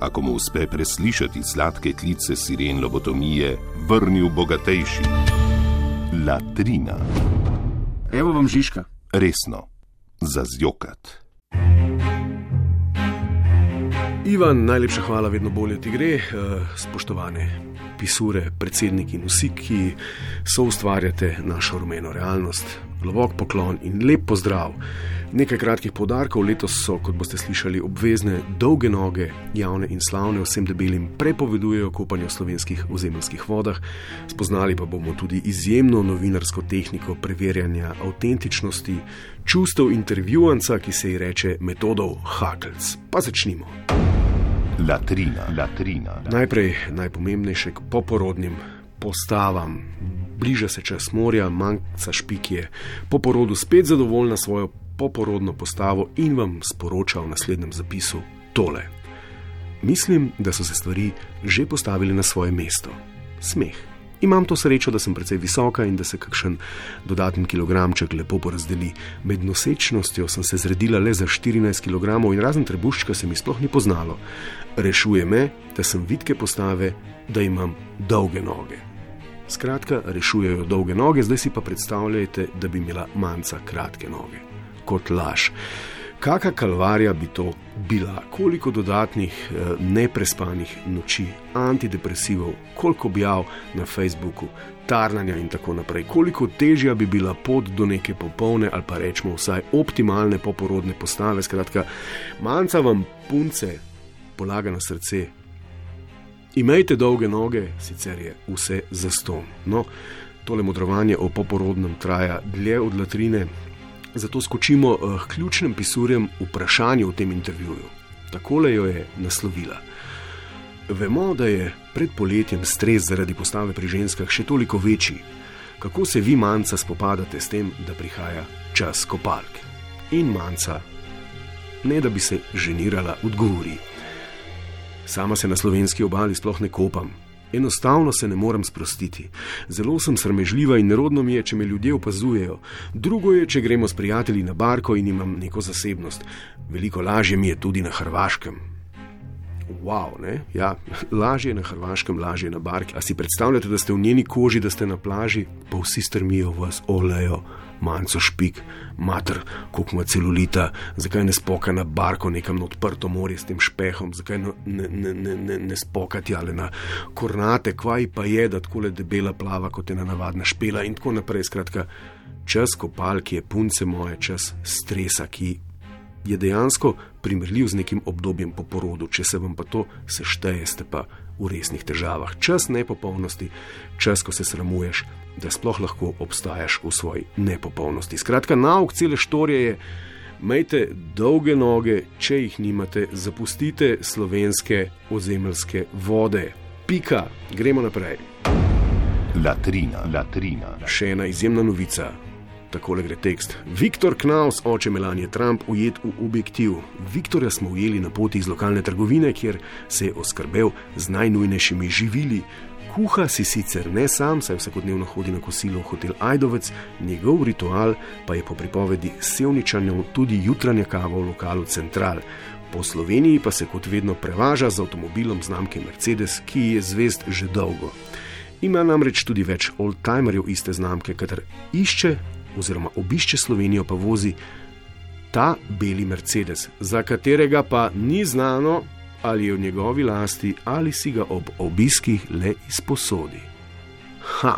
ako mu uspe preslišati sladke klice siren lobotomije, vrnil bogatejši. Latrina, Evo vam Žižka. resno, za zjokat. Ivan, najlepša hvala, vedno bolje ti gre, eh, spoštovane pisure, predsednik in vsi, ki so ustvarjate našo rumeno realnost. Globok poklon in lep pozdrav. Nekaj kratkih podarkov letos so, kot boste slišali, obvezne dolge noge, javne in slavne, vsem debelim prepovedujejo kopanje v slovenskih ozemeljskih vodah. Spoznali pa bomo tudi izjemno novinarsko tehniko preverjanja avtentičnosti, čustev intervjuvanca, ki se ji reče metodov Hakelc. Pa začnimo. Latrina, latrina. Najprej najpomembnejše k poporodnim postavam. Bliža se čas morja, manjka špikje, po porodu spet zadovoljna svojo poporodno postavo in vam sporoča v naslednjem zapisu tole. Mislim, da so se stvari že postavili na svoje mesto. Smeh. Imam to srečo, da sem precej visoka in da se kakšen dodaten kilogramček lepo porazdeli. Med nosečnostjo sem se zredila le za 14 kg in razen trebuščka se mi sploh ni poznalo. Rešuje me, da sem vitke postave, da imam dolge noge. Skratka, rešujejo dolge noge, zdaj si pa predstavljajte, da bi imela manjca kratke noge. Kot laž. Kakšna kalvarija bi to bila, koliko dodatnih eh, neprespanih noči, antidepresivov, koliko objav na Facebooku, tarnanja in tako naprej, koliko težja bi bila pot do neke popolne ali pa rečemo vsaj optimalne poporodne postave. Skratka, manjca vam punce polaga na srce. Imejte dolge noge, sicer je vse zaston. No, tole modrovanje o poporodnem traja dlje od latrine, zato skočimo eh, k ključnim pisurjem vprašanju v tem intervjuju. Takole jo je naslovila. Vemo, da je pred poletjem stres zaradi postave pri ženskah še toliko večji. Kako se vi, manjca, spopadate s tem, da prihaja čas kopalk? In manjca, ne da bi se ženirala, odgovori. Sama se na slovenski obali sploh ne kopam. Enostavno se ne morem sprostiti. Zelo sem sramežljiva in nerodno mi je, če me ljudje opazujejo. Drugo je, če gremo s prijatelji na barko in imam neko zasebnost. Veliko lažje mi je tudi na Hrvaškem. Wow? Ja, lažje je na Hrvaškem, lažje je na barki. A si predstavljate, da ste v njeni koži, da ste na plaži, pa vsi strmijo vas, olejo, manjco špik, mater, koliko ima celulita, zakaj ne spoka na barko nekam na odprto morje s tem špehom, zakaj ne, ne, ne, ne, ne, ne spokati ali na kornate, kvaj pa je, da tako le debela plava kot ena navadna špela in tako naprej. Skratka, čas kopalki je punce moje, čas stresa, ki je dejansko primerljiv z nekim obdobjem po porodu. Če se vam pa to sešteje, ste pa v resnih težavah. Čas nepopolnosti, čas, ko se sramuješ, da sploh lahko obstajaš v svoji nepopolnosti. Skratka, nauk cele štorije je. Majte dolge noge, če jih nimate, zapustite slovenske ozemeljske vode. Pika, gremo naprej. Latrina, latrina. Še ena izjemna novica. Takole gre tekst. Viktor Knaus, oče Melanie Trump, ujet v objektiv. Viktorja smo ujeli na poti iz lokalne trgovine, kjer se je oskrbel z najnujnejšimi živili. Kuha si sicer ne sam, saj vsakodnevno hodi na kosilo v hotel Ajdovec, njegov ritual pa je po pripovedi Sevničanjev tudi jutranja kava v lokalu Central. Po Sloveniji pa se kot vedno prevaža z avtomobilom znamke Mercedes, ki je zvest že dolgo. Ima namreč tudi več oldtimerjev iste znamke, katero išče oziroma obišče Slovenijo, pa vozi ta beli Mercedes, za katerega pa ni znano, ali je v njegovi lasti ali si ga ob obiskih le izposodi. Ha!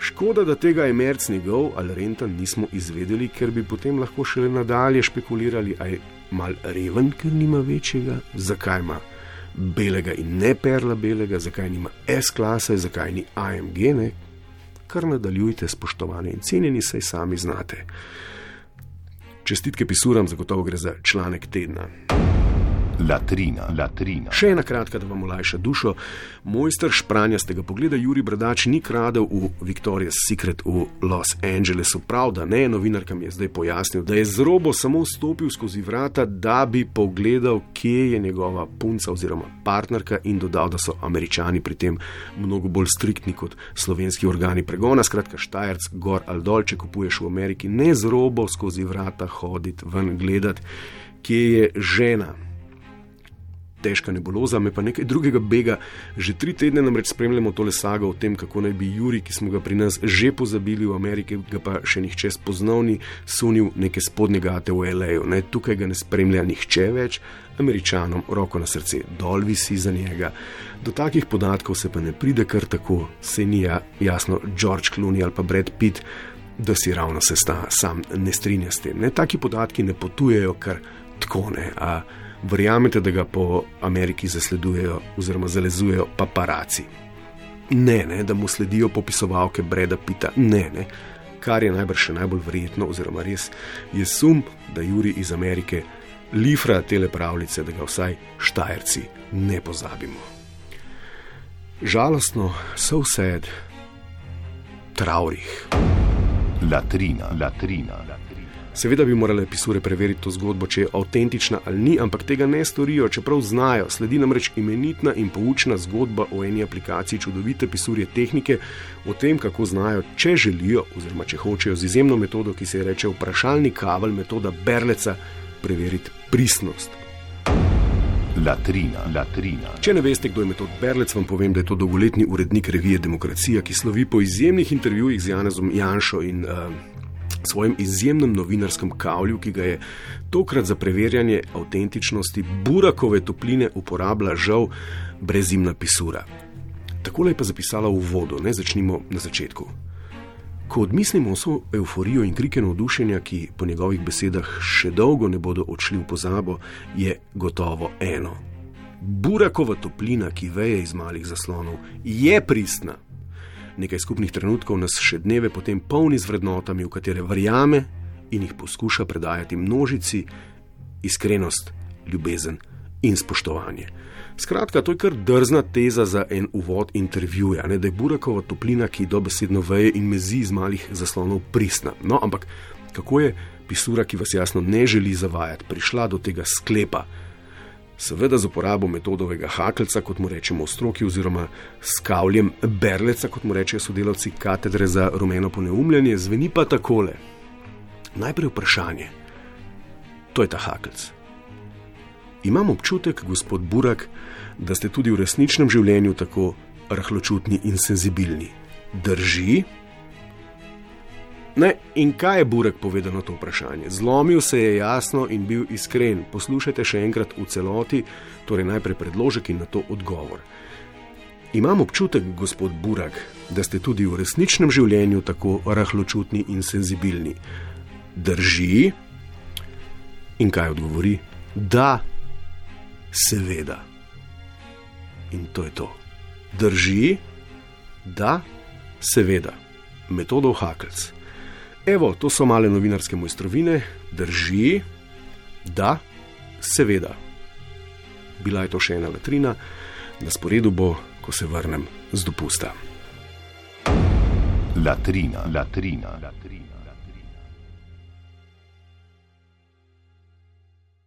Škoda, da tega je Merc njegov ali Rentan nismo izvedeli, ker bi potem lahko še nadalje špekulirali, aj mal reven, ker nima večjega, zakaj ima belega in ne perla belega, zakaj nima S-klase, zakaj ni AMG, ne, kar nadaljujte, spoštovani in cenjeni, saj sami znate. Čestitke pisuram, zagotovo gre za članek tedna. Latrina, latrina. Še ena kratka, da vam olajša dušo. Mojster špranjastega pogleda Juri Bradač ni kradel v Victoria's Secret v Los Angelesu. Prav, da ne, novinarka mi je zdaj pojasnil, da je z robo samo stopil skozi vrata, da bi pogledal, kje je njegova punca oziroma partnerka in dodal, da so američani pri tem mnogo bolj striktni kot slovenski organi pregona. Skratka, Štajerc, gor ali dol, če kupuješ v Ameriki, ne z robo skozi vrata hoditi ven gledati, kje je žena težka nebuloza, me pa nekaj drugega bega. Že tri tedne namreč spremljamo tole sago o tem, kako naj bi Juri, ki smo ga pri nas že pozabili v Ameriki, ga pa še nihče spoznavni, sunil neke spodnje gate v L.A.U. Ne, tukaj ga ne spremlja nihče več, američanom roko na srce, dol visi za njega. Do takih podatkov se pa ne pride kar tako, se ni ja, jasno George Clooney ali pa Brad Pitt. Da si ravno se sta, sam ne strinja s tem. Ne? Taki podatki ne potujejo kar tako ne. A, verjamete, da ga po Ameriki zasledujejo oziroma zalezujejo paparaci. Ne, ne, da mu sledijo popisovalke Breda Pita, ne, ne. Kar je najbrž še najbolj verjetno, oziroma res je sum, da Juri iz Amerike lifra te pravljice, da ga vsaj štajerci ne pozabimo. Žalostno, so vse, traurih. Latrina, latrina, latrina. Seveda bi morale pisure preveriti to zgodbo, če je avtentična ali ni, ampak tega ne storijo, čeprav znajo. Sledi namreč imenitna in poučna zgodba o eni aplikaciji čudovite pisurje tehnike, o tem, kako znajo, če želijo, oziroma če hočejo z izjemno metodo, ki se je reče vprašalni kavelj, metoda Berleca, preveriti pristnost. Latrina, latrina. Če ne veste, kdo je metod Berlec, vam povem, da je to dolgoletni urednik revije Demokracija, ki slovi po izjemnih intervjujih z Janezom Janšo in uh, svojem izjemnem novinarskem kavlju, ki ga je tokrat za preverjanje avtentičnosti Burakove topline uporabljala žal brezimna pisura. Tako je pa zapisala v vodu, ne začnimo na začetku. Ko odmislimo vso euforijo in krike navdušenja, ki po njegovih besedah še dolgo ne bodo odšli v pozabo, je gotovo eno. Burakova toplina, ki veje iz malih zaslonov, je pristna nekaj skupnih trenutkov nas še dneve potem polni z vrednotami, v katere verjame in jih poskuša predajati množici iskrenost, ljubezen in spoštovanje. Skratka, to je kar drzna teza za en uvod intervjuja, ne, da je Burakova toplina, ki dobesedno veje in mezi iz malih zaslonov, pristna. No, ampak kako je pisura, ki vas jasno ne želi zavajati, prišla do tega sklepa? Seveda z uporabo metodovega hakelca, kot mu rečemo v stroki, oziroma s kavljem berleca, kot mu rečejo sodelavci katedre za rumeno poneumljanje, zveni pa takole. Najprej vprašanje. To je ta hakelc. Imam občutek, gospod Burak, da ste tudi v resničnem življenju tako rahločutni in senzibilni. Drži? Ne, in kaj je Burek povedal na to vprašanje? Zlomil se je jasno in bil iskren. Poslušajte še enkrat v celoti, torej najprej predložek in na to odgovor. Imam občutek, gospod Burak, da ste tudi v resničnem življenju tako rahločutni in senzibilni. Drži? In kaj odgovori? Da, seveda. In to je to. Drži? Da, seveda. Metodov Hakelc. Evo, to so male novinarske mojstrovine, drži, da, seveda. Bila je to še ena latrina, na sporedu bo, ko se vrnem z dopusta. Latrina, latrina, latrina.